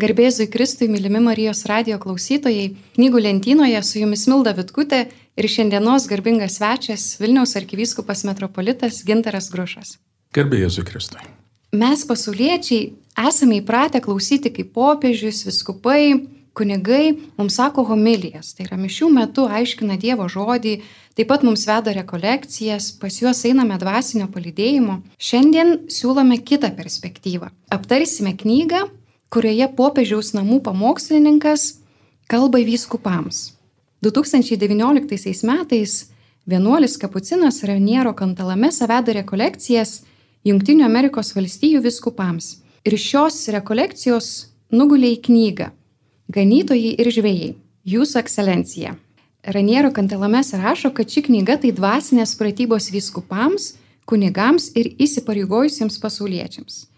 Garbėzui Kristui, mylimi Marijos radio klausytojai, knygų lentynoje su jumis Milda Vitkutė ir šiandienos garbingas svečias Vilniaus arkivyskupas metropolitas Ginteras Grušas. Garbėzui Kristui. Mes pasauliečiai esame įpratę klausyti, kaip popiežius, viskupai, kunigai mums sako homilijas, tai yra mišių metu aiškina Dievo žodį, taip pat mums veda rekolekcijas, pas juos einame dvasinio palydėjimo. Šiandien siūlome kitą perspektyvą. Aptarsime knygą kurioje popiežiaus namų pamokslininkas kalba vyskupams. 2019 metais vienuolis kapucinas Raniero Kantalamesa veda rekolekcijas Junktinių Amerikos valstijų viskupams. Ir šios rekolekcijos nugulė į knygą Ganytojai ir žvėjai. Jūsų ekscelencija. Raniero Kantalamesa rašo, kad ši knyga tai dvasinės pratybos viskupams, kunigams ir įsipareigojusiems pasauliečiams.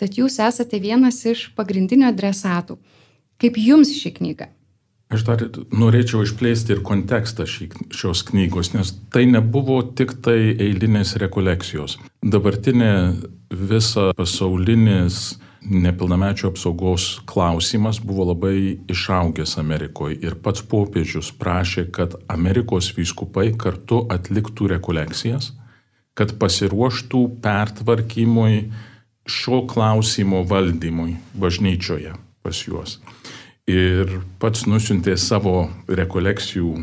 Tad jūs esate vienas iš pagrindinių adresatų. Kaip jums ši knyga? Aš dar norėčiau išplėsti ir kontekstą šį, šios knygos, nes tai nebuvo tik tai eilinės rekolekcijos. Dabartinė visa pasaulinis nepilnamečio apsaugos klausimas buvo labai išaugęs Amerikoje ir pats popiežius prašė, kad Amerikos vyskupai kartu atliktų rekolekcijas, kad pasiruoštų pertvarkymui šio klausimo valdymui bažnyčioje pas juos. Ir pats nusintė savo rekolekcijų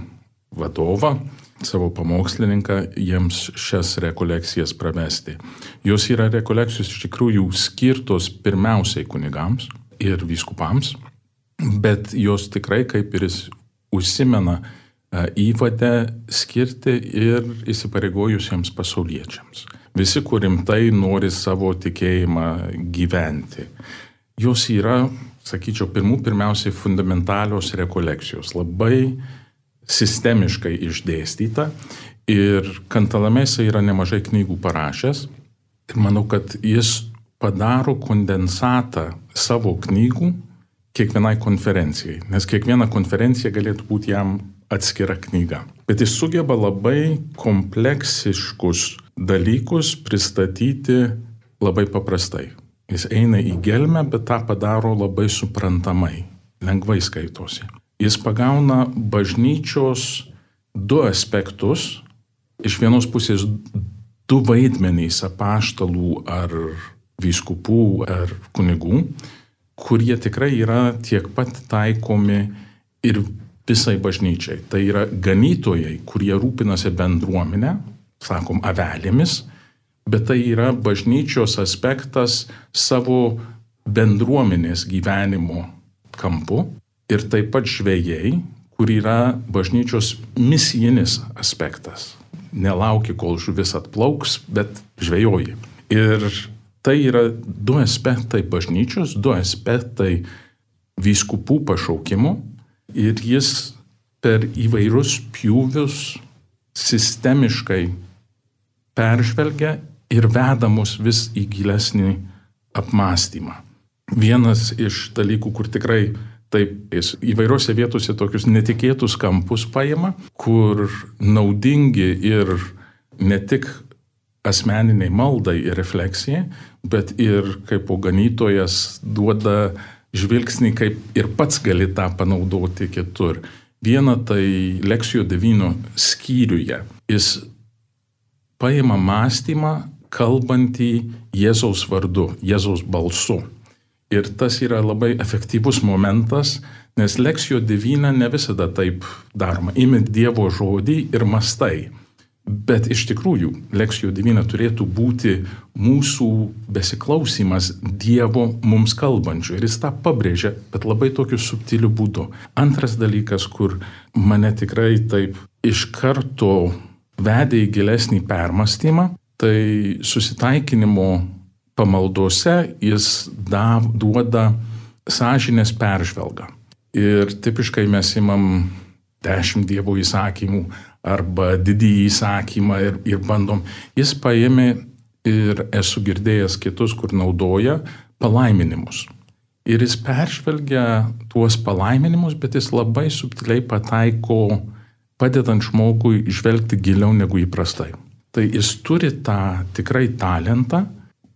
vadovą, savo pamokslininką jiems šias rekolekcijas pravesti. Jos yra rekolekcijos iš tikrųjų skirtos pirmiausiai kunigams ir vyskupams, bet jos tikrai, kaip ir jis užsimena, įvadę skirti ir įsipareigojusiems pasauliečiams. Visi, kur rimtai nori savo tikėjimą gyventi. Jos yra, sakyčiau, pirmų pirmiausiai fundamentalios rekolekcijos, labai sistemiškai išdėstyta ir Kantalamėse yra nemažai knygų parašęs. Ir manau, kad jis padaro kondensatą savo knygų kiekvienai konferencijai, nes kiekviena konferencija galėtų būti jam atskira knyga. Bet jis sugeba labai kompleksiškus dalykus pristatyti labai paprastai. Jis eina į gelmę, bet tą padaro labai suprantamai, lengvai skaitosi. Jis pagauna bažnyčios du aspektus. Iš vienos pusės du vaidmenys apaštalų ar vyskupų ar kunigų, kurie tikrai yra tiek pat taikomi ir visai bažnyčiai. Tai yra ganytojai, kurie rūpinasi bendruomenę, sakom, avelėmis, bet tai yra bažnyčios aspektas savo bendruomenės gyvenimo kampu ir taip pat žvėjai, kur yra bažnyčios misijinis aspektas. Nelauki, kol žuvis atplauks, bet žvėjoji. Ir tai yra du aspektai bažnyčios, du aspektai vyskupų pašaukimo ir jis per įvairius pjūvius sistemiškai peržvelgia ir veda mus vis į gilesnį apmąstymą. Vienas iš dalykų, kur tikrai taip jis įvairiose vietose tokius netikėtus kampus paima, kur naudingi ir ne tik asmeniniai maldai ir refleksijai, bet ir kaip ganytojas duoda žvilgsnį, kaip ir pats gali tą panaudoti kitur. Viena tai Leksijo 9 skyriuje. Jis paima mąstymą kalbantį Jėzaus vardu, Jėzaus balsu. Ir tas yra labai efektyvus momentas, nes leksijo devyna ne visada taip daroma. Imi Dievo žodį ir mastai. Bet iš tikrųjų, leksijo devyna turėtų būti mūsų besiklausimas Dievo mums kalbančių. Ir jis tą pabrėžia, bet labai tokiu subtiliu būdu. Antras dalykas, kur mane tikrai taip iš karto vedė į gilesnį permastymą, tai susitaikinimo pamaldose jis dav, duoda sąžinės peržvelgą. Ir tipiškai mes imam dešimt dievo įsakymų arba didįjį įsakymą ir, ir bandom. Jis paėmė ir esu girdėjęs kitus, kur naudoja palaiminimus. Ir jis peržvelgia tuos palaiminimus, bet jis labai subtiliai pataiko padedant žmogui žvelgti giliau negu įprastai. Tai jis turi tą tikrai talentą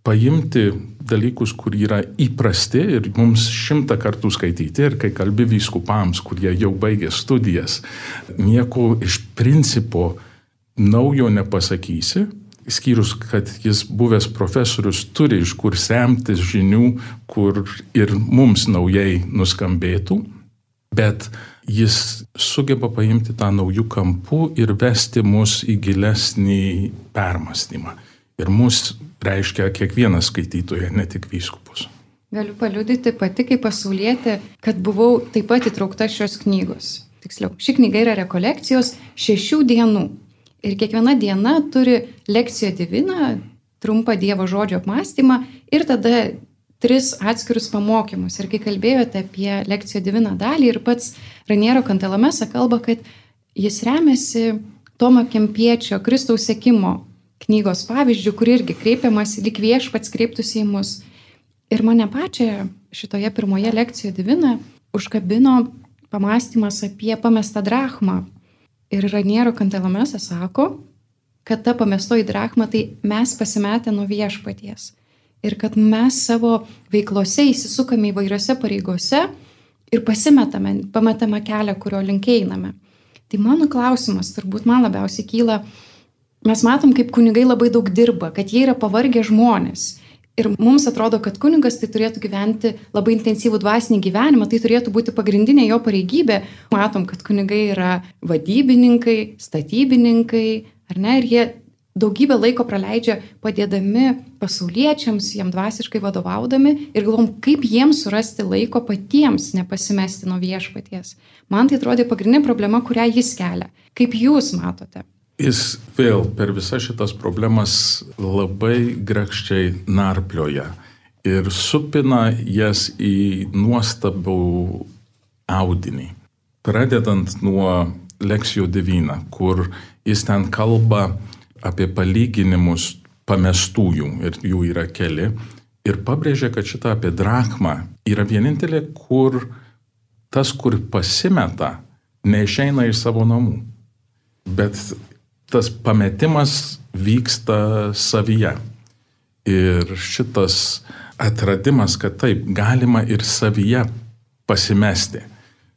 paimti dalykus, kur yra įprasti ir mums šimtą kartų skaityti ir kai kalbi vyskupams, kurie jau baigė studijas, nieko iš principo naujo nepasakysi, skyrus, kad jis buvęs profesorius turi iš kur semtis žinių, kur ir mums naujai nuskambėtų, bet jis sugeba paimti tą naujų kampų ir vesti mus į gilesnį permastymą. Ir mus reiškia kiekvienas skaitytojas, ne tik vyskupus. Galiu paliudyti pati kaip pasaulietė, kad buvau taip pat įtraukta šios knygos. Tiksliau, ši knyga yra rekolekcijos šešių dienų. Ir kiekviena diena turi lekciją diviną, trumpą Dievo žodžio apmąstymą ir tada tris atskirus pamokymus. Ir kai kalbėjote apie lekciją diviną dalį ir pats Raniero Kantalamesa kalba, kad jis remiasi Tomo Kempiečio Kristaus sėkimo knygos pavyzdžių, kur irgi kreipiamas lik viešpats kreiptųsi į mus. Ir mane pačią šitoje pirmoje lekcijoje divina užkabino pamastymas apie pamestą drachmą. Ir Raniero Kantelamesa sako, kad ta pamestoji drachma tai mes pasimetę nuo viešpaties. Ir kad mes savo veiklose įsisukame įvairiose pareigose ir pasimetame, pametame kelią, kurio link einame. Tai mano klausimas turbūt man labiausiai kyla, mes matom, kaip kunigai labai daug dirba, kad jie yra pavargę žmonės. Ir mums atrodo, kad kunigas tai turėtų gyventi labai intensyvų dvasinį gyvenimą, tai turėtų būti pagrindinė jo pareigybė. Matom, kad kunigai yra vadybininkai, statybininkai, ar ne, ir jie daugybę laiko praleidžia padėdami pasauliečiams, jiem dvasiškai vadovaudami ir galvom, kaip jiems surasti laiko patiems nepasimesti nuo viešpaties. Man tai atrodė pagrindinė problema, kurią jis kelia. Kaip jūs matote? Jis vėl per visas šitas problemas labai grakščiai narplioja ir supina jas į nuostabų audinį. Pradedant nuo lekcijų devyną, kur jis ten kalba apie palyginimus pamestųjų ir jų yra keli. Ir pabrėžia, kad šitą apie drachmą yra vienintelė, kur tas, kur pasimeta, neišeina iš savo namų. Bet tas pametimas vyksta savyje. Ir šitas atradimas, kad taip galima ir savyje pasimesti.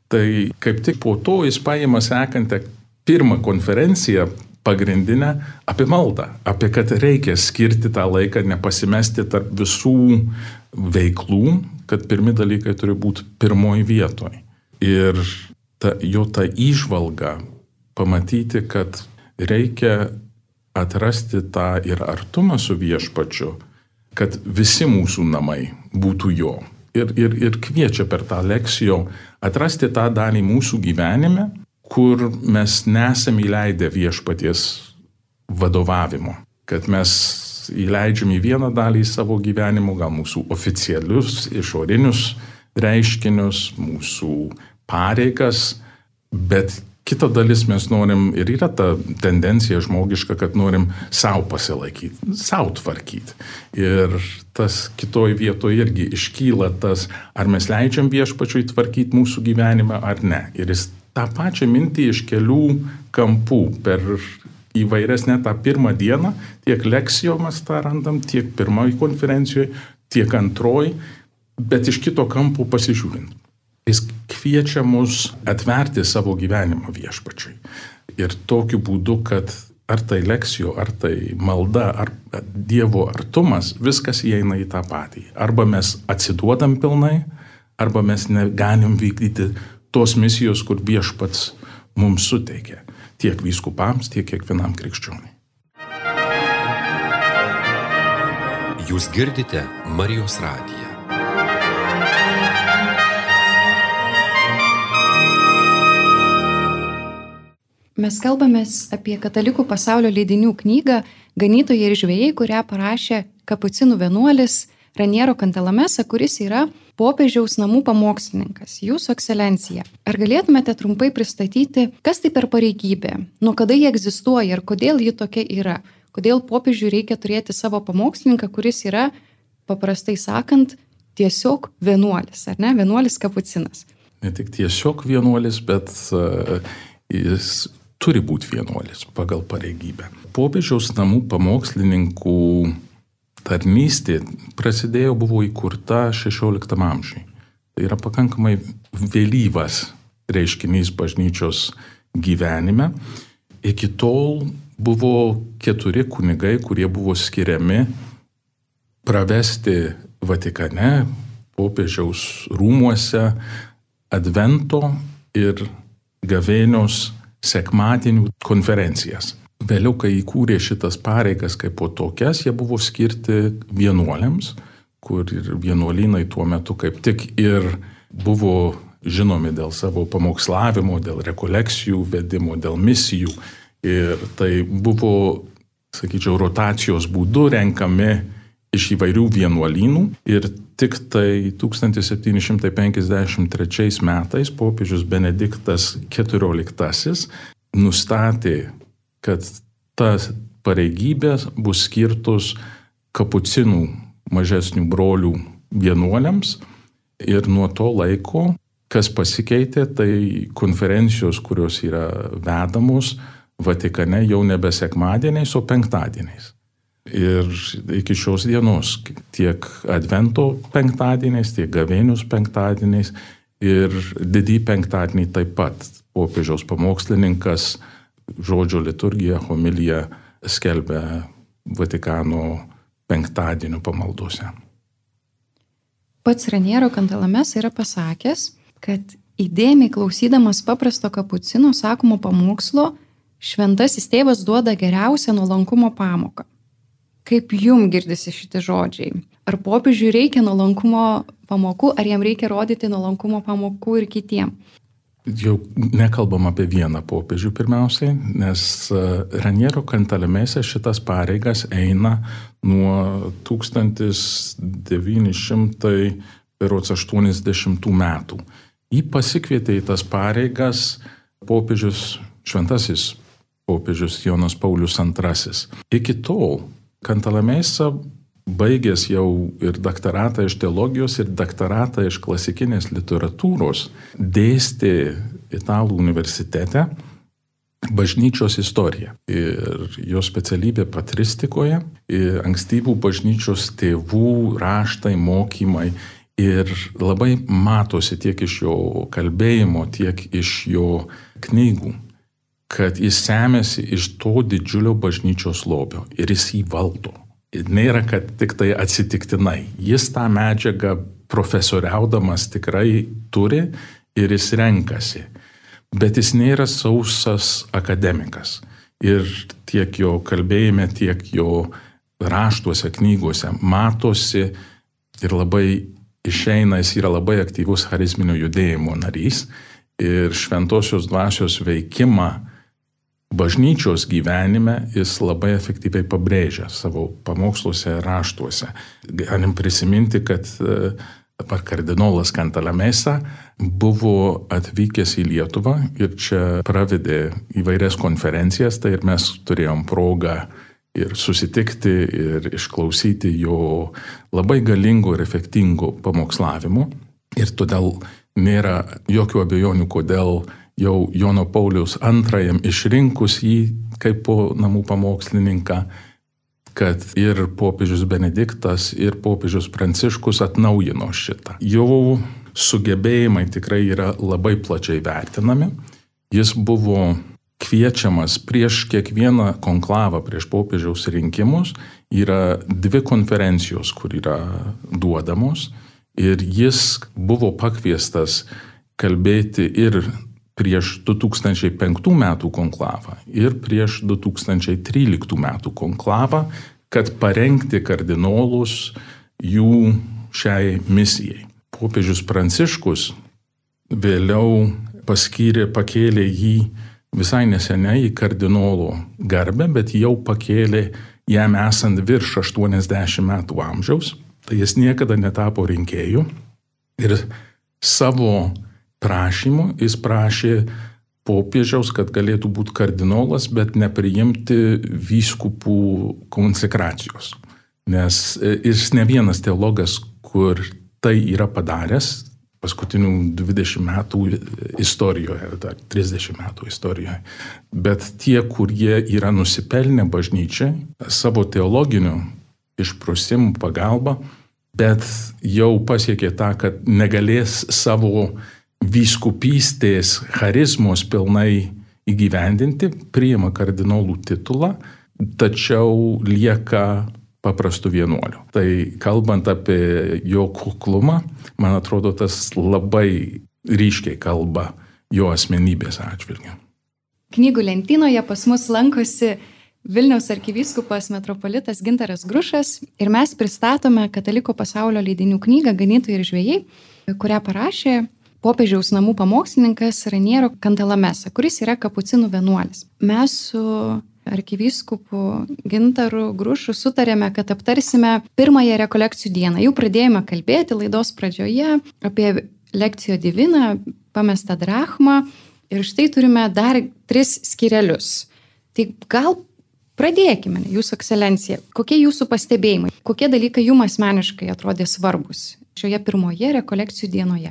Tai kaip tik po to jis paima sekantę pirmą konferenciją pagrindinę apie maldą, apie kad reikia skirti tą laiką, nepasimesti tarp visų veiklų, kad pirmi dalykai turi būti pirmoji vietoje. Ir ta, jo ta išvalga pamatyti, kad reikia atrasti tą ir artumą su viešpačiu, kad visi mūsų namai būtų jo. Ir, ir, ir kviečia per tą lekciją atrasti tą dalį mūsų gyvenime, kur mes nesame įleidę viešpaties vadovavimo. Kad mes įleidžiam į vieną dalį savo gyvenimo, gal mūsų oficialius, išorinius reiškinius, mūsų pareigas, bet Kita dalis mes norim ir yra ta tendencija žmogiška, kad norim savo pasilaikyti, savo tvarkyti. Ir tas kitoj vietoje irgi iškyla tas, ar mes leidžiam viešpačiui tvarkyti mūsų gyvenimą ar ne. Ir jis tą pačią mintį iš kelių kampų per įvairias net tą pirmą dieną, tiek lekcijomas tą randam, tiek pirmoji konferencijoje, tiek antroji, bet iš kito kampo pasižiūrint. Jis kviečia mus atverti savo gyvenimą viešpačiui. Ir tokiu būdu, kad ar tai lekcijų, ar tai malda, ar Dievo artumas, viskas įeina į tą patį. Arba mes atsiduodam pilnai, arba mes negalim vykdyti tos misijos, kur viešpats mums suteikia. Tiek vyskupams, tiek kiekvienam krikščioniui. Jūs girdite Marijos radiją. Mes kalbamės apie katalikų pasaulio leidinių knygą Ganytojai ir žvėjai, kurią parašė kapucinų vienuolis Raniero Kantalamesa, kuris yra popiežiaus namų pamokslininkas, jūsų ekscelencija. Ar galėtumėte trumpai pristatyti, kas tai per pareigybė, nuo kada jie egzistuoja ir kodėl ji tokia yra? Kodėl popiežiui reikia turėti savo pamokslininką, kuris yra, paprastai sakant, tiesiog vienuolis, ar ne? Vienuolis kapucinas. Ne tik tiesiog vienuolis, bet uh, jis turi būti vienuolis pagal pareigybę. Popiežiaus namų pamokslininkų tarnystė prasidėjo, buvo įkurta 16 amžiui. Tai yra pakankamai vėlyvas reiškinys bažnyčios gyvenime. Iki tol buvo keturi kunigai, kurie buvo skiriami pravesti Vatikane, popiežiaus rūmuose, Advento ir gavėnios sekmadienių konferencijas. Vėliau, kai įkūrė šitas pareigas kaip po tokias, jie buvo skirti vienuoliams, kur ir vienuolynai tuo metu kaip tik ir buvo žinomi dėl savo pamokslavimo, dėl rekolekcijų vedimo, dėl misijų. Ir tai buvo, sakyčiau, rotacijos būdu renkami iš įvairių vienuolynų ir tik tai 1753 metais popiežius Benediktas XIV nustatė, kad tas pareigybės bus skirtos kapucinų mažesnių brolių vienuoliams ir nuo to laiko, kas pasikeitė, tai konferencijos, kurios yra vedamos Vatikane jau nebe sekmadieniais, o penktadieniais. Ir iki šios dienos tiek Advento penktadieniais, tiek Gavėnius penktadieniais ir didį penktadienį taip pat popiežiaus pamokslininkas žodžio liturgiją, homiliją skelbia Vatikano penktadienio pamaldose. Pats Raniero Kantalames yra pasakęs, kad įdėmiai klausydamas paprasto kapucino sakomo pamokslo, šventasis tėvas duoda geriausią nuolankumo pamoką. Kaip jum girdisi šitie žodžiai? Ar popiežiui reikia nuolankumo pamokų, ar jam reikia rodyti nuolankumo pamokų ir kitiem? Jau nekalbam apie vieną popiežių pirmiausiai, nes e, Raniero kantalemėse šitas pareigas eina nuo 1980 metų. Jį pasikvietė į tas pareigas popiežius, šventasis popiežius Jonas Paulius II. Iki tol kantalemėse baigęs jau ir doktoratą iš teologijos, ir doktoratą iš klasikinės literatūros, dėstė Italų universitete bažnyčios istoriją. Ir jo specialybė patristikoje, ankstyvų bažnyčios tėvų raštai, mokymai. Ir labai matosi tiek iš jo kalbėjimo, tiek iš jo knygų, kad jis semėsi iš to didžiulio bažnyčios lobio ir jis jį valdo nėra, kad tik tai atsitiktinai. Jis tą medžiagą profesoriaudamas tikrai turi ir jis renkasi. Bet jis nėra sausas akademikas. Ir tiek jo kalbėjime, tiek jo raštuose, knygose matosi ir labai išeina, jis yra labai aktyvus charizminio judėjimo narys ir šventosios dvasios veikimą bažnyčios gyvenime jis labai efektyviai pabrėžia savo pamoksluose ir raštuose. Galim prisiminti, kad dabar kardinolas Kantalamesa buvo atvykęs į Lietuvą ir čia pravedė įvairias konferencijas, tai ir mes turėjom progą ir susitikti ir išklausyti jo labai galingo ir efektingo pamokslavimo. Ir todėl nėra jokių abejonių, kodėl jau Jono Paulius antrajam išrinkus jį kaip po namų pamokslininką, kad ir popiežius Benediktas, ir popiežius Pranciškus atnaujino šitą. Jo sugebėjimai tikrai yra labai plačiai vertinami. Jis buvo kviečiamas prieš kiekvieną konklavą, prieš popiežiaus rinkimus. Yra dvi konferencijos, kur yra duodamos. Ir jis buvo pakviestas kalbėti ir prieš 2005 metų konklavą ir prieš 2013 metų konklavą, kad parengti kardinolus jų šiai misijai. Popiežius Pranciškus vėliau paskyrė, pakėlė jį visai neseniai į kardinolo garbę, bet jau pakėlė jam esant virš 80 metų amžiaus. Tai jis niekada netapo rinkėjų ir savo prašymu jis prašė popiežiaus, kad galėtų būti kardinolas, bet nepriimti vyskupų konsekracijos. Nes e, jis ne vienas teologas, kur tai yra padaręs paskutinių 20 metų istorijoje, dar 30 metų istorijoje. Bet tie, kurie yra nusipelnę bažnyčiai, savo teologiniu išprusimų pagalba, bet jau pasiekė tą, kad negalės savo vyskupystės charizmos pilnai įgyvendinti, priima kardinolų titulą, tačiau lieka paprastų vienuolių. Tai kalbant apie jo kuklumą, man atrodo, tas labai ryškiai kalba jo asmenybės atžvilgiu. Knygų lentynoje pas mus lankosi Vilniaus arkivyskupas metropolitas Gintaras Grušas ir mes pristatome Kataliko pasaulio leidinių knygą Ganytojai ir žvėjai, kurią parašė popiežiaus namų pamokslininkas Raniero Kantalamesa, kuris yra kapucinų vienuolis. Mes su arkivyskupu Gintaru Grušu sutarėme, kad aptarsime pirmąją rekolekcijų dieną. Jau pradėjome kalbėti laidos pradžioje apie lekcijo diviną, pamestą drachmą ir štai turime dar tris skirelius. Tai gal Pradėkime, Jūsų ekscelencija, kokie Jūsų pastebėjimai, kokie dalykai Jums asmeniškai atrodė svarbus šioje pirmoje rekolekcijų dienoje?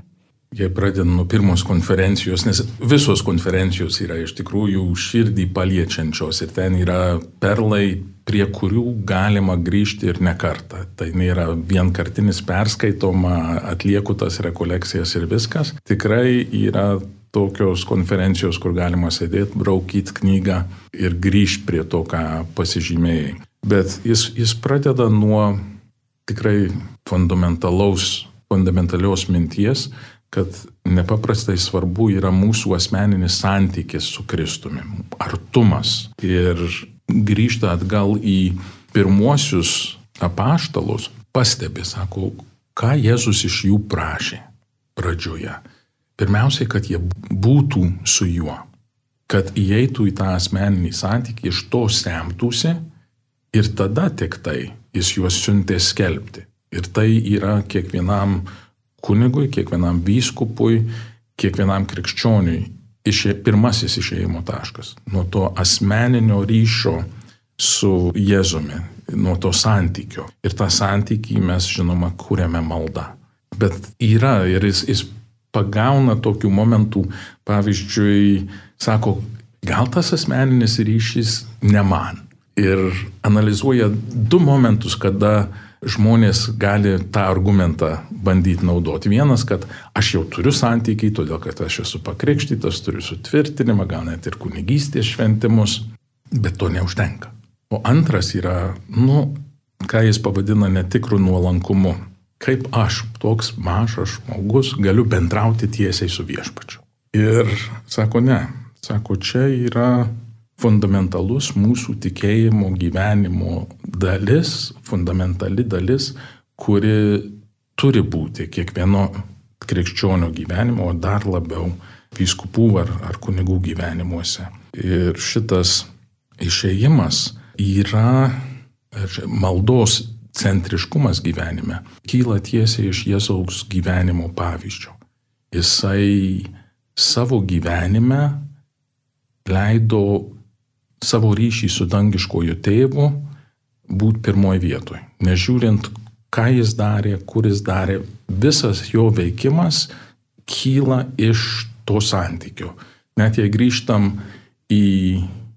Jei pradedam nuo pirmos konferencijos, nes visos konferencijos yra iš tikrųjų širdį paliečiančios ir ten yra perlai, prie kurių galima grįžti ir ne kartą. Tai nėra vienkartinis perskaitoma, atlieku tas rekolekcijas ir viskas. Tikrai yra tokios konferencijos, kur galima sėdėti, braukyti knygą ir grįžti prie to, ką pasižymėjai. Bet jis, jis pradeda nuo tikrai fundamentalaus, fundamentalios minties, kad nepaprastai svarbu yra mūsų asmeninis santykis su Kristumi, artumas. Ir grįžta atgal į pirmuosius apaštalus, pastebi, sako, ką Jėzus iš jų prašė pradžioje Pirmiausiai, kad jie būtų su juo, kad įeitų į tą asmeninį santykį, iš to semtųsi ir tada tik tai jis juos siuntė skelbti. Ir tai yra kiekvienam kunigui, kiekvienam vyskupui, kiekvienam krikščioniui išė, pirmasis išėjimo taškas. Nuo to asmeninio ryšio su Jėzumi, nuo to santykio. Ir tą santykį mes, žinoma, kūrėme maldą. Bet yra ir jis, jis pagauna tokių momentų, pavyzdžiui, sako, gal tas asmeninis ryšys ne man. Ir analizuoja du momentus, kada žmonės gali tą argumentą bandyti naudoti. Vienas, kad aš jau turiu santykiai, todėl kad aš esu pakrikštytas, turiu sutvirtinimą, gal net ir kunigystės šventimus, bet to neužtenka. O antras yra, nu, ką jis pavadina netikrų nuolankumu kaip aš, toks mažas žmogus, galiu bendrauti tiesiai su viešpačiu. Ir sako, ne, sako, čia yra fundamentalus mūsų tikėjimo gyvenimo dalis, fundamentali dalis, kuri turi būti kiekvieno krikščionio gyvenimo, o dar labiau vyskupų ar, ar kunigų gyvenimuose. Ir šitas išėjimas yra maldos centriškumas gyvenime kyla tiesiai iš Jėzaus gyvenimo pavyzdžio. Jisai savo gyvenime leido savo ryšį su dangiškoju tėvu būti pirmoji vietoje. Nežiūrint, ką jis darė, kur jis darė, visas jo veikimas kyla iš to santykio. Net jei grįžtam į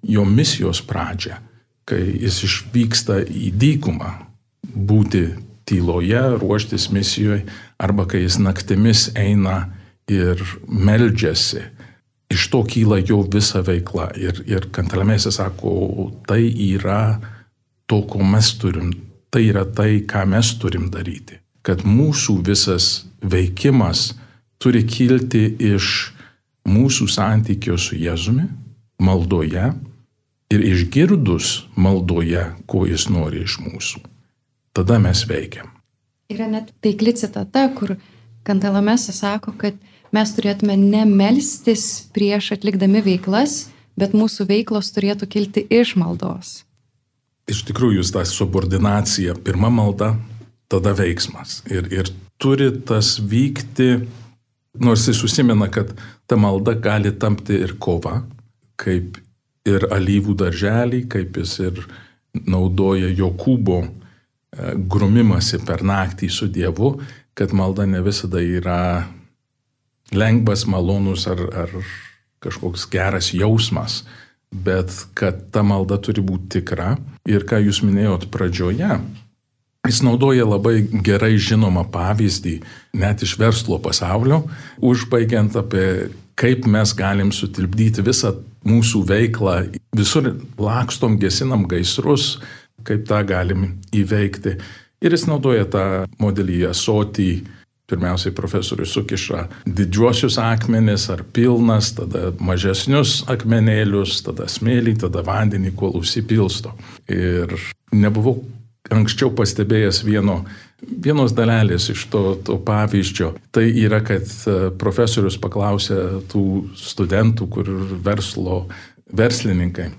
jo misijos pradžią, kai jis išvyksta į dykumą, būti tyloje, ruoštis misijoje, arba kai jis naktimis eina ir meldžiasi. Iš to kyla jo visa veikla. Ir, ir kantalamėse sako, tai yra to, ko mes turim, tai yra tai, ką mes turim daryti. Kad mūsų visas veikimas turi kilti iš mūsų santykio su Jėzumi, maldoje ir išgirdus maldoje, ko jis nori iš mūsų tada mes veikiam. Yra net taikli citata, kur Kantalamesa sako, kad mes turėtume nemelstis prieš atlikdami veiklas, bet mūsų veiklos turėtų kilti iš maldos. Iš tikrųjų, ta subordinacija, pirma malda, tada veiksmas. Ir, ir turi tas vykti, nors jis užsimena, kad ta malda gali tampti ir kova, kaip ir alyvų darželį, kaip jis ir naudoja Jokūbo grumimasi per naktį su Dievu, kad malda ne visada yra lengvas, malonus ar, ar kažkoks geras jausmas, bet kad ta malda turi būti tikra. Ir ką jūs minėjot pradžioje, Jis naudoja labai gerai žinomą pavyzdį, net iš verslo pasaulio, užbaigiant apie kaip mes galim sutilpdyti visą mūsų veiklą, visur lakstom, gesinam gaisrus, kaip tą galim įveikti. Ir jis naudoja tą modelį asotį. Pirmiausiai profesorius sukiša didžiuosius akmenis ar pilnas, tada mažesnius akmenėlius, tada smėlį, tada vandenį, kol užsipilsto. Ir nebuvau anksčiau pastebėjęs vieno, vienos dalelės iš to, to pavyzdžio. Tai yra, kad e, profesorius paklausė tų studentų, kur verslo verslininkai.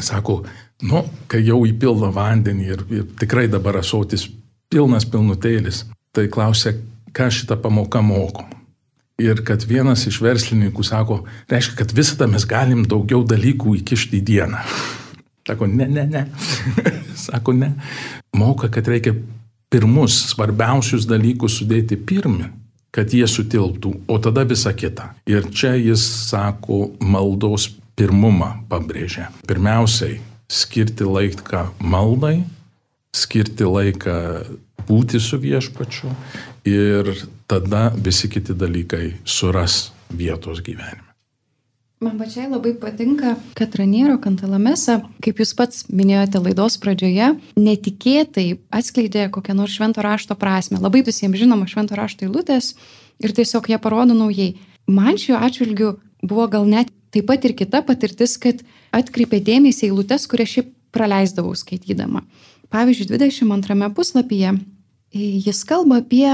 Sako, nu, kai jau įpilna vandenį ir, ir tikrai dabar asotis pilnas pilnutėlis, tai klausė, ką šitą pamoką moko. Ir kad vienas iš verslininkų sako, reiškia, kad visada mes galim daugiau dalykų įkišti į dieną. Sako, ne, ne, ne. Sako, ne. Moka, kad reikia pirmus svarbiausius dalykus sudėti pirmi, kad jie sutilptų, o tada visa kita. Ir čia jis sako, maldos pirmumą pabrėžia. Pirmiausiai, skirti laiką maldai, skirti laiką būti su viešpačiu ir tada visi kiti dalykai suras vietos gyvenime. Man pačiai labai patinka, kad Raniero Kantalamesa, kaip jūs pats minėjote laidos pradžioje, netikėtai atskleidė kokią nors švento rašto prasme. Labai visiems žinoma švento rašto eilutės ir tiesiog ją parodo naujai. Man šiuo atžvilgiu buvo gal net taip pat ir kita patirtis, kad atkreipė dėmesį eilutes, kurias šiaip praleisdavau skaitydama. Pavyzdžiui, 22 puslapyje jis kalba apie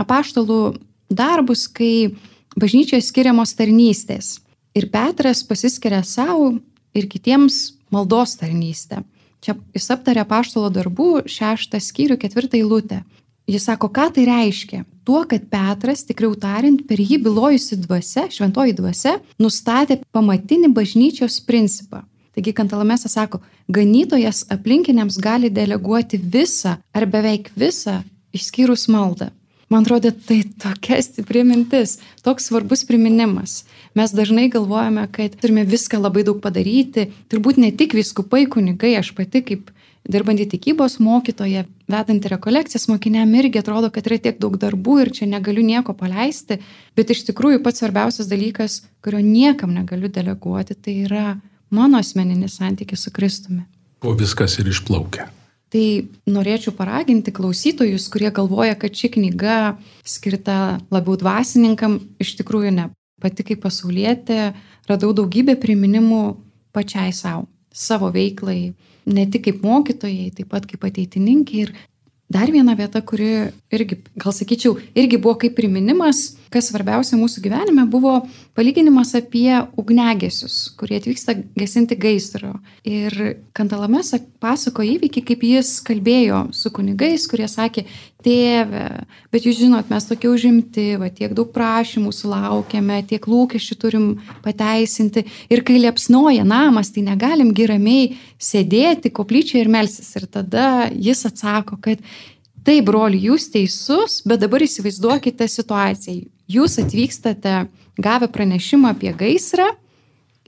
apaštalų darbus, kai bažnyčioje skiriamos tarnystės. Ir Petras pasiskiria savo ir kitiems maldos tarnystę. Čia jis aptarė paštalo darbų šeštą skyrių ketvirtą eilutę. Jis sako, ką tai reiškia? Tuo, kad Petras, tikriau tariant, per jį bylojusi dvasia, šventoji dvasia, nustatė pamatinį bažnyčios principą. Taigi Kantalamesas sako, ganytojas aplinkiniams gali deleguoti visą ar beveik visą, išskyrus maldą. Man atrodo, tai tokia stipri mintis, toks svarbus priminimas. Mes dažnai galvojame, kad turime viską labai daug padaryti, turbūt ne tik viskupai, kunigai, aš pati kaip dirbantį tikybos mokytoje, vedantį rekolekcijas mokiniam irgi atrodo, kad yra tiek daug darbų ir čia negaliu nieko paleisti, bet iš tikrųjų pats svarbiausias dalykas, kurio niekam negaliu deleguoti, tai yra mano asmeninis santykis su Kristumi. O viskas ir išplaukia. Tai norėčiau paraginti klausytojus, kurie galvoja, kad ši knyga skirta labiau dvasininkam, iš tikrųjų ne. Pati kaip pasaulietė radau daugybę priminimų pačiai savo, savo veiklai, ne tik kaip mokytojai, taip pat kaip ateitininkai ir Dar viena vieta, kuri irgi, gal sakyčiau, irgi buvo kaip priminimas, kas svarbiausia mūsų gyvenime, buvo palyginimas apie ugnegesius, kurie atvyksta gesinti gaisro. Ir Kantalamesa pasako įvykį, kaip jis kalbėjo su kunigais, kurie sakė, tėve, bet jūs žinot, mes tokie užimti, va, tiek daug prašymų sulaukėme, tiek lūkesčių turim pateisinti. Ir kai liepsnoja namas, tai negalim giramiai sėdėti koplyčioje ir melsis. Ir tada jis atsako, kad tai, broli, jūs teisus, bet dabar įsivaizduokite situaciją. Jūs atvykstate gavę pranešimą apie gaisrą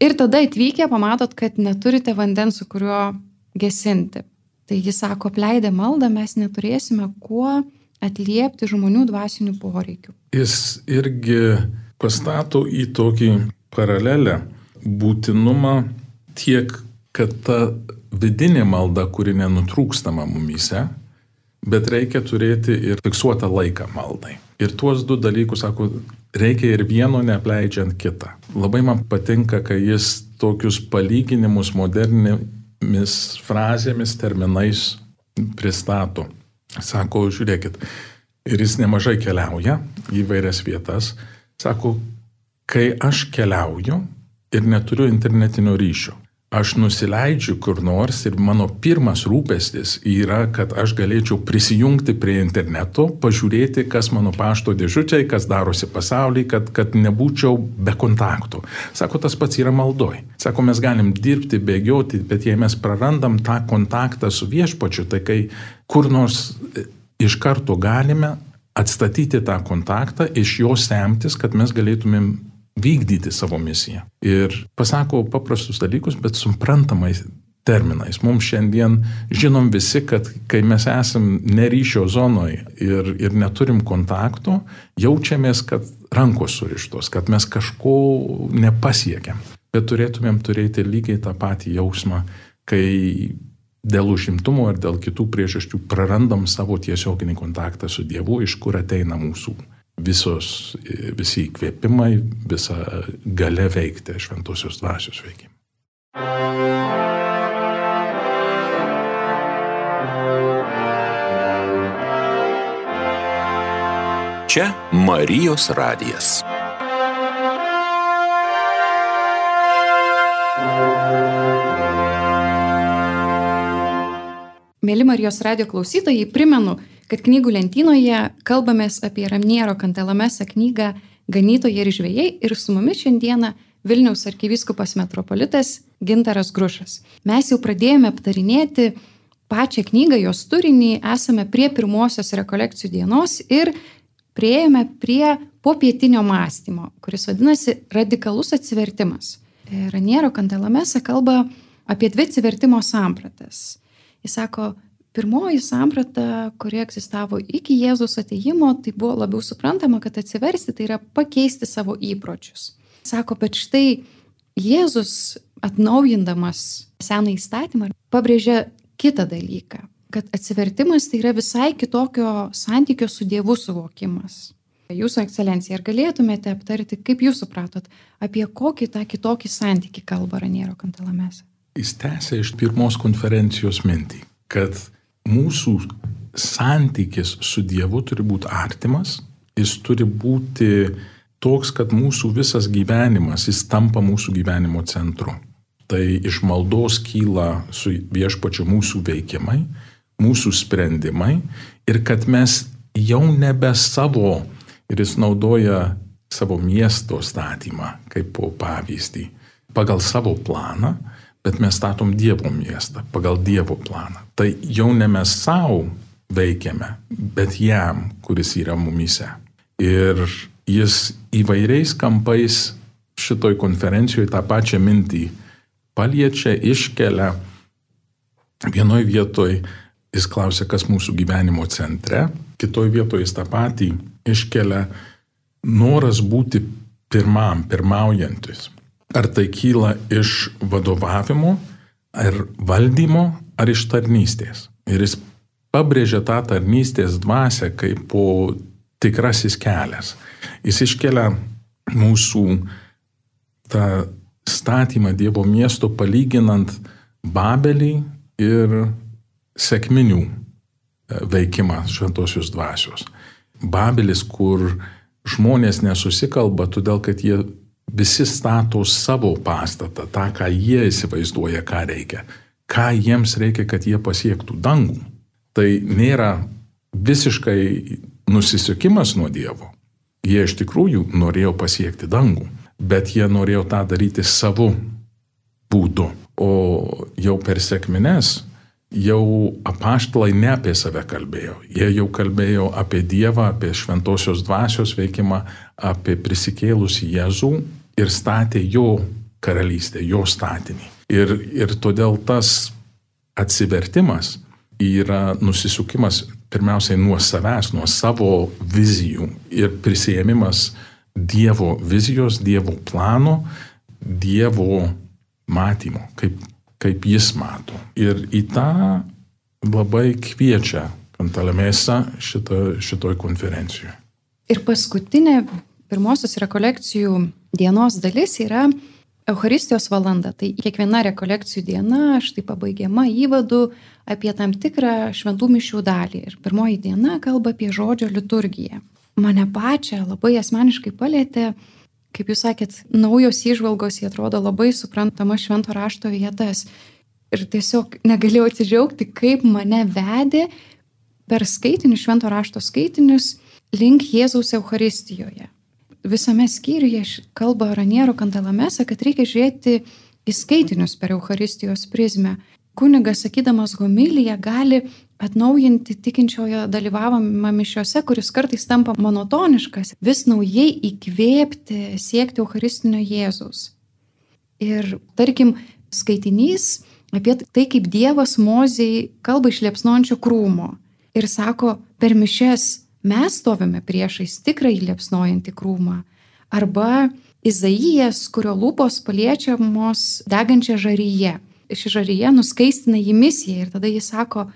ir tada atvykę pamatot, kad neturite vandens, su kuriuo gesinti. Tai jis sako, apleidę maldą mes neturėsime kuo atliepti žmonių dvasinių poreikių. Jis irgi pastato į tokį paralelę būtinumą tiek, kad ta vidinė malda, kuri nenutrūkstama mumyse, bet reikia turėti ir fiksuotą laiką maldai. Ir tuos du dalykus, sako, reikia ir vieno neapleidžiant kitą. Labai man patinka, kai jis tokius palyginimus moderni, mis frazėmis, terminais pristato. Sako, žiūrėkit, ir jis nemažai keliauja į vairias vietas. Sako, kai aš keliauju ir neturiu internetinio ryšio, aš nusileidžiu kur nors ir mano pirmas rūpestis yra, kad aš galėčiau prisijungti prie interneto, pažiūrėti, kas mano pašto dėžučiai, kas darosi pasaulyje, kad, kad nebūčiau be kontaktų. Sako, tas pats yra maldoj. Sako, mes galim dirbti, bėgioti, bet jei mes prarandam tą kontaktą su viešpačiu, tai kai kur nors e, iš karto galime atstatyti tą kontaktą, iš jo semtis, kad mes galėtumėm vykdyti savo misiją. Ir pasako paprastus dalykus, bet suprantamai terminais. Mums šiandien žinom visi, kad kai mes esam neryšio zonoje ir, ir neturim kontakto, jaučiamės, kad rankos surištos, kad mes kažko nepasiekiam. Bet turėtumėm turėti lygiai tą patį jausmą, kai dėl užimtumo ar dėl kitų priežasčių prarandam savo tiesioginį kontaktą su Dievu, iš kur ateina mūsų visos, visi įkvėpimai, visa gale veikti šventosios dvasios veikimą. Čia Marijos radijas. Mėly Marijos radio klausytojai, primenu, kad knygų lentynoje kalbamės apie Ramniero Kantelamesą knygą Ganytojai ir žvėjai ir su mumis šiandieną Vilniaus arkivyskupas metropolitas Gintaras Grušas. Mes jau pradėjome aptarinėti pačią knygą, jos turinį, esame prie pirmosios rekolekcijų dienos ir prieėjome prie popietinio mąstymo, kuris vadinasi radikalus atsivertimas. Raniero Kandelamesa kalba apie dvi atsivertimo sampratas. Jis sako, pirmoji samprata, kuri egzistavo iki Jėzus ateimo, tai buvo labiau suprantama, kad atsiversti tai yra pakeisti savo įpročius. Sako, bet štai Jėzus atnaujindamas seną įstatymą pabrėžia kitą dalyką kad atsivertimas tai yra visai kitokio santykio su Dievu suvokimas. Jūsų ekscelencija, ar galėtumėte aptarti, kaip jūs supratot, apie kokį tą kitokį santykį kalba Raniero Kantalamesa? Jis tęsė iš pirmos konferencijos mintį, kad mūsų santykis su Dievu turi būti artimas, jis turi būti toks, kad mūsų visas gyvenimas, jis tampa mūsų gyvenimo centru. Tai iš maldos kyla su viešpačiu mūsų veikimai, mūsų sprendimai ir kad mes jau nebe savo, ir jis naudoja savo miesto statymą kaip pavyzdį, pagal savo planą, bet mes statom Dievo miestą pagal Dievo planą. Tai jau ne mes savo veikiame, bet jam, kuris yra mumise. Ir jis įvairiais kampais šitoj konferencijoje tą pačią mintį paliečia, iškelia. Vienoje vietoje Jis klausia, kas mūsų gyvenimo centre, kitoje vietoje jis tą patį iškelia noras būti pirmam, pirmaujantis. Ar tai kyla iš vadovavimo, ar valdymo, ar iš tarnystės. Ir jis pabrėžia tą tarnystės dvasę kaip po tikrasis kelias. Jis iškelia mūsų tą statymą Dievo miesto palyginant Babelį ir sėkminių e, veikimas šventosios dvasios. Babelis, kur žmonės nesusikalba, todėl kad jie visi stato savo pastatą, tą, ką jie įsivaizduoja, ką reikia, ką jiems reikia, kad jie pasiektų dangų. Tai nėra visiškai nusisukimas nuo Dievo. Jie iš tikrųjų norėjo pasiekti dangų, bet jie norėjo tą daryti savo būdu. O jau per sėkmines jau apaštalai ne apie save kalbėjo. Jie jau kalbėjo apie Dievą, apie šventosios dvasios veikimą, apie prisikėlusį Jėzų ir statė jo karalystę, jo statinį. Ir, ir todėl tas atsivertimas yra nusisukimas pirmiausiai nuo savęs, nuo savo vizijų ir prisėmimas Dievo vizijos, Dievo plano, Dievo matymo, kaip kaip jis mato. Ir į tą labai kviečia Kantalamėsa šito, šitoj konferencijoje. Ir paskutinė pirmosios rekolekcijų dienos dalis yra Euharistijos valanda. Tai kiekviena rekolekcijų diena, štai pabaigiama įvadu apie tam tikrą šventų mišių dalį. Ir pirmoji diena kalba apie žodžio liturgiją. Mane pačią labai asmeniškai palėtė kaip jūs sakėt, naujos įžvalgos, jie atrodo labai suprantama švento rašto vietas. Ir tiesiog negalėjau atsidžiaugti, kaip mane vedė per skaitinius, švento rašto skaitinius link Jėzaus Euharistijoje. Visame skyriuje kalba Raniero Kantalamesa, kad reikia žiūrėti į skaitinius per Euharistijos prizmę. Kunigas, sakydamas homiliją, gali atnaujinti tikinčiojo dalyvavimą mišiuose, kuris kartais tampa monotoniškas, vis naujai įkvėpti, siekti Eucharistinio Jėzus. Ir tarkim, skaitinys apie tai, kaip Dievas Mozijai kalba iš liepsnojančio krūmo. Ir sako, per mišes mes stovime priešais tikrąjį liepsnojantį krūmą. Arba Izaijas, kurio lūpos paliečiamos degančia žaryje. Ši žaryje nuskaistina jį misiją ir tada jis sako,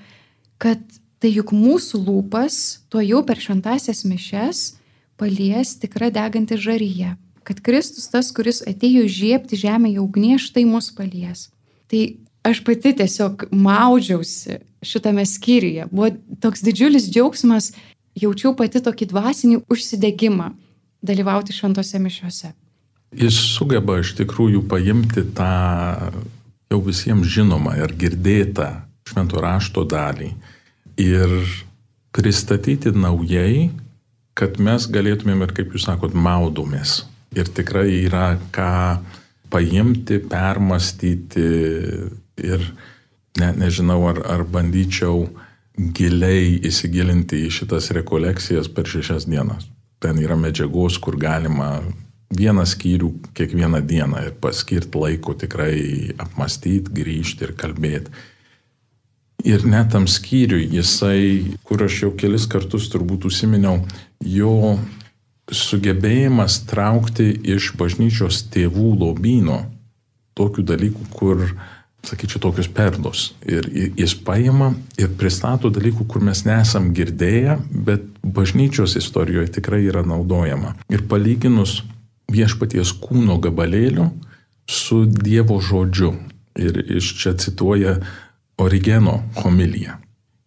kad tai juk mūsų lūpas tuo jau per šventasias mišes palies tikra deganti žaryje. Kad Kristus tas, kuris atėjo žiepti žemėje ugnie, štai mus palies. Tai aš pati tiesiog maudžiausi šitame skyriuje. Buvo toks didžiulis džiaugsmas, jaučiau pati tokį dvasinį užsidegimą dalyvauti šventose mišiuose. Jis sugeba iš tikrųjų paimti tą jau visiems žinomą ir girdėtą švento rašto dalį ir pristatyti naujai, kad mes galėtumėm ir, kaip jūs sakot, maudomės. Ir tikrai yra ką paimti, permastyti ir ne, nežinau, ar, ar bandyčiau giliai įsigilinti į šitas rekolekcijas per šešias dienas. Ten yra medžiagos, kur galima vieną skyrių kiekvieną dieną ir paskirti laiko tikrai apmastyti, grįžti ir kalbėti. Ir net tam skyriui jisai, kur aš jau kelis kartus turbūt užsiminiau, jo sugebėjimas traukti iš bažnyčios tėvų lobyno tokių dalykų, kur sakyčiau, tokius perdus. Ir jis paima ir pristato dalykų, kur mes nesam girdėję, bet bažnyčios istorijoje tikrai yra naudojama. Ir palyginus viešpaties kūno gabalėliu su Dievo žodžiu. Ir iš čia cituoja Origeno homiliją.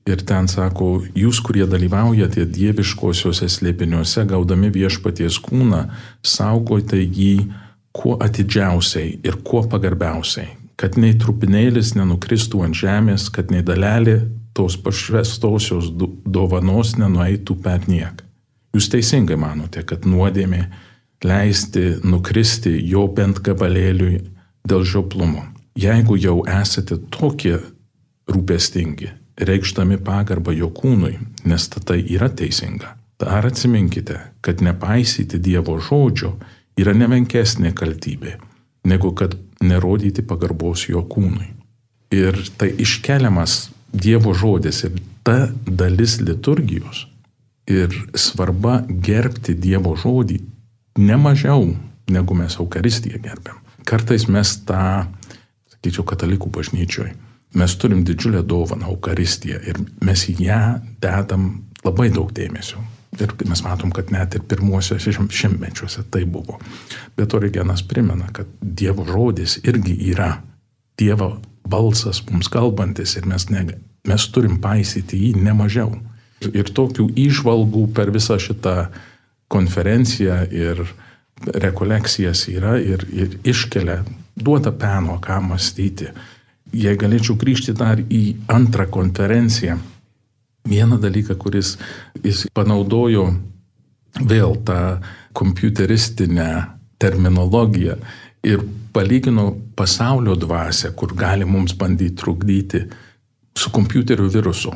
Ir ten sako, jūs, kurie dalyvaujate dieviškosiuose slėpiniuose, gaudami viešpaties kūną, saugote jį kuo atidžiausiai ir kuo pagarbiausiai, kad nei trupinėlis nenukristų ant žemės, kad nei dalelė tos pašvestosios dovanos nenueitų per niek. Jūs teisingai manote, kad nuodėmė leisti nukristi jo bent gabalėliui dėl žioplumo. Jeigu jau esate tokie rūpestingi, reikšdami pagarbą jo kūnui, nes tai yra teisinga, dar atsiminkite, kad nepaisyti Dievo žodžio yra nemenkesnė kaltybė, negu kad nerodyti pagarbos jo kūnui. Ir tai iškeliamas Dievo žodis ir ta dalis liturgijos ir svarba gerbti Dievo žodį ne mažiau negu mes Eucharistiją gerbiam. Kartais mes tą, sakyčiau, katalikų bažnyčioje, mes turim didžiulę dovaną Eucharistiją ir mes ją dedam labai daug dėmesio. Ir mes matom, kad net ir pirmuosiuose šimtmečiuose tai buvo. Bet Origenas primena, kad Dievo žodis irgi yra Dievo balsas mums kalbantis ir mes, ne, mes turim paisyti jį nemažiau. Ir tokių išvalgų per visą šitą konferenciją ir rekolekcijas yra ir, ir iškelia, duoda peno, ką mąstyti. Jei galėčiau grįžti dar į antrą konferenciją, vieną dalyką, kuris jis panaudojo vėl tą kompiuteristinę terminologiją ir palygino pasaulio dvasę, kur gali mums bandyti trukdyti su kompiuteriu virusu,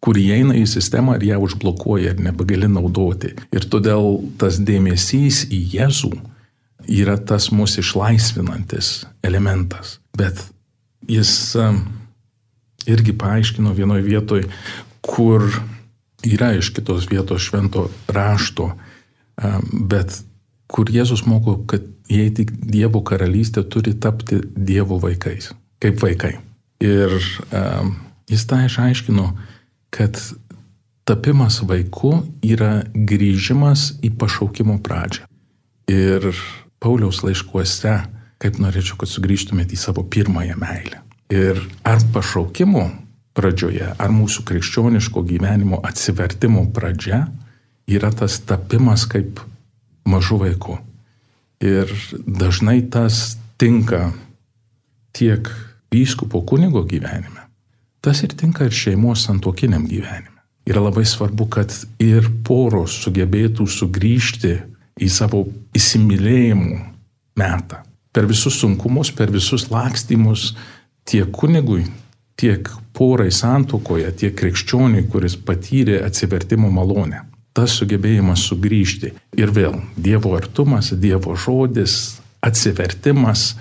kur įeina į sistemą ir ją užblokuoja ir nebegali naudoti. Ir todėl tas dėmesys į Jėzų yra tas mūsų išlaisvinantis elementas. Bet jis irgi paaiškino vienoje vietoje, kur yra iš kitos vietos švento rašto, bet kur Jėzus moko, kad jei tik Dievo karalystė turi tapti Dievo vaikais, kaip vaikai. Ir um, jis tą išaiškino, kad tapimas vaiku yra grįžimas į pašaukimo pradžią. Ir Pauliaus laiškuose, kaip norėčiau, kad sugrįžtumėte į savo pirmąją meilę. Ir ar pašaukimo pradžioje, ar mūsų krikščioniško gyvenimo atsivertimo pradžia yra tas tapimas kaip mažu vaiku. Ir dažnai tas tinka tiek vyskupo kunigo gyvenime, tas ir tinka ir šeimos santokiniam gyvenime. Yra labai svarbu, kad ir poros sugebėtų sugrįžti į savo įsimylėjimų metą. Per visus sunkumus, per visus lakstymus tiek kunigui, tiek porai santukoje, tiek krikščioniui, kuris patyrė atsivertimo malonę. Tas sugebėjimas sugrįžti. Ir vėl Dievo artumas, Dievo žodis, atsivertimas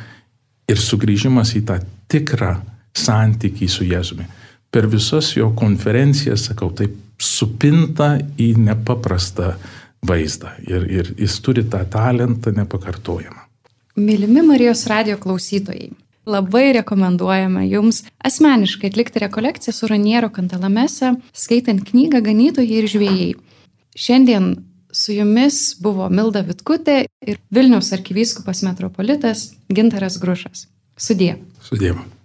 ir sugrįžimas į tą tikrą santykį su Jėzumi. Per visas jo konferencijas, sakau, taip supinta į nepaprastą vaizdą ir, ir jis turi tą talentą nepakartojamą. Mylimi Marijos radio klausytojai, labai rekomenduojame jums asmeniškai atlikti rekolekciją su Raniero Kantalamese, skaitant knygą Ganytojai ir žvėjai. Šiandien su jumis buvo Milda Vitkutė ir Vilniaus arkivyskupas metropolitas Gintaras Grušas. Sudie. Sudėva.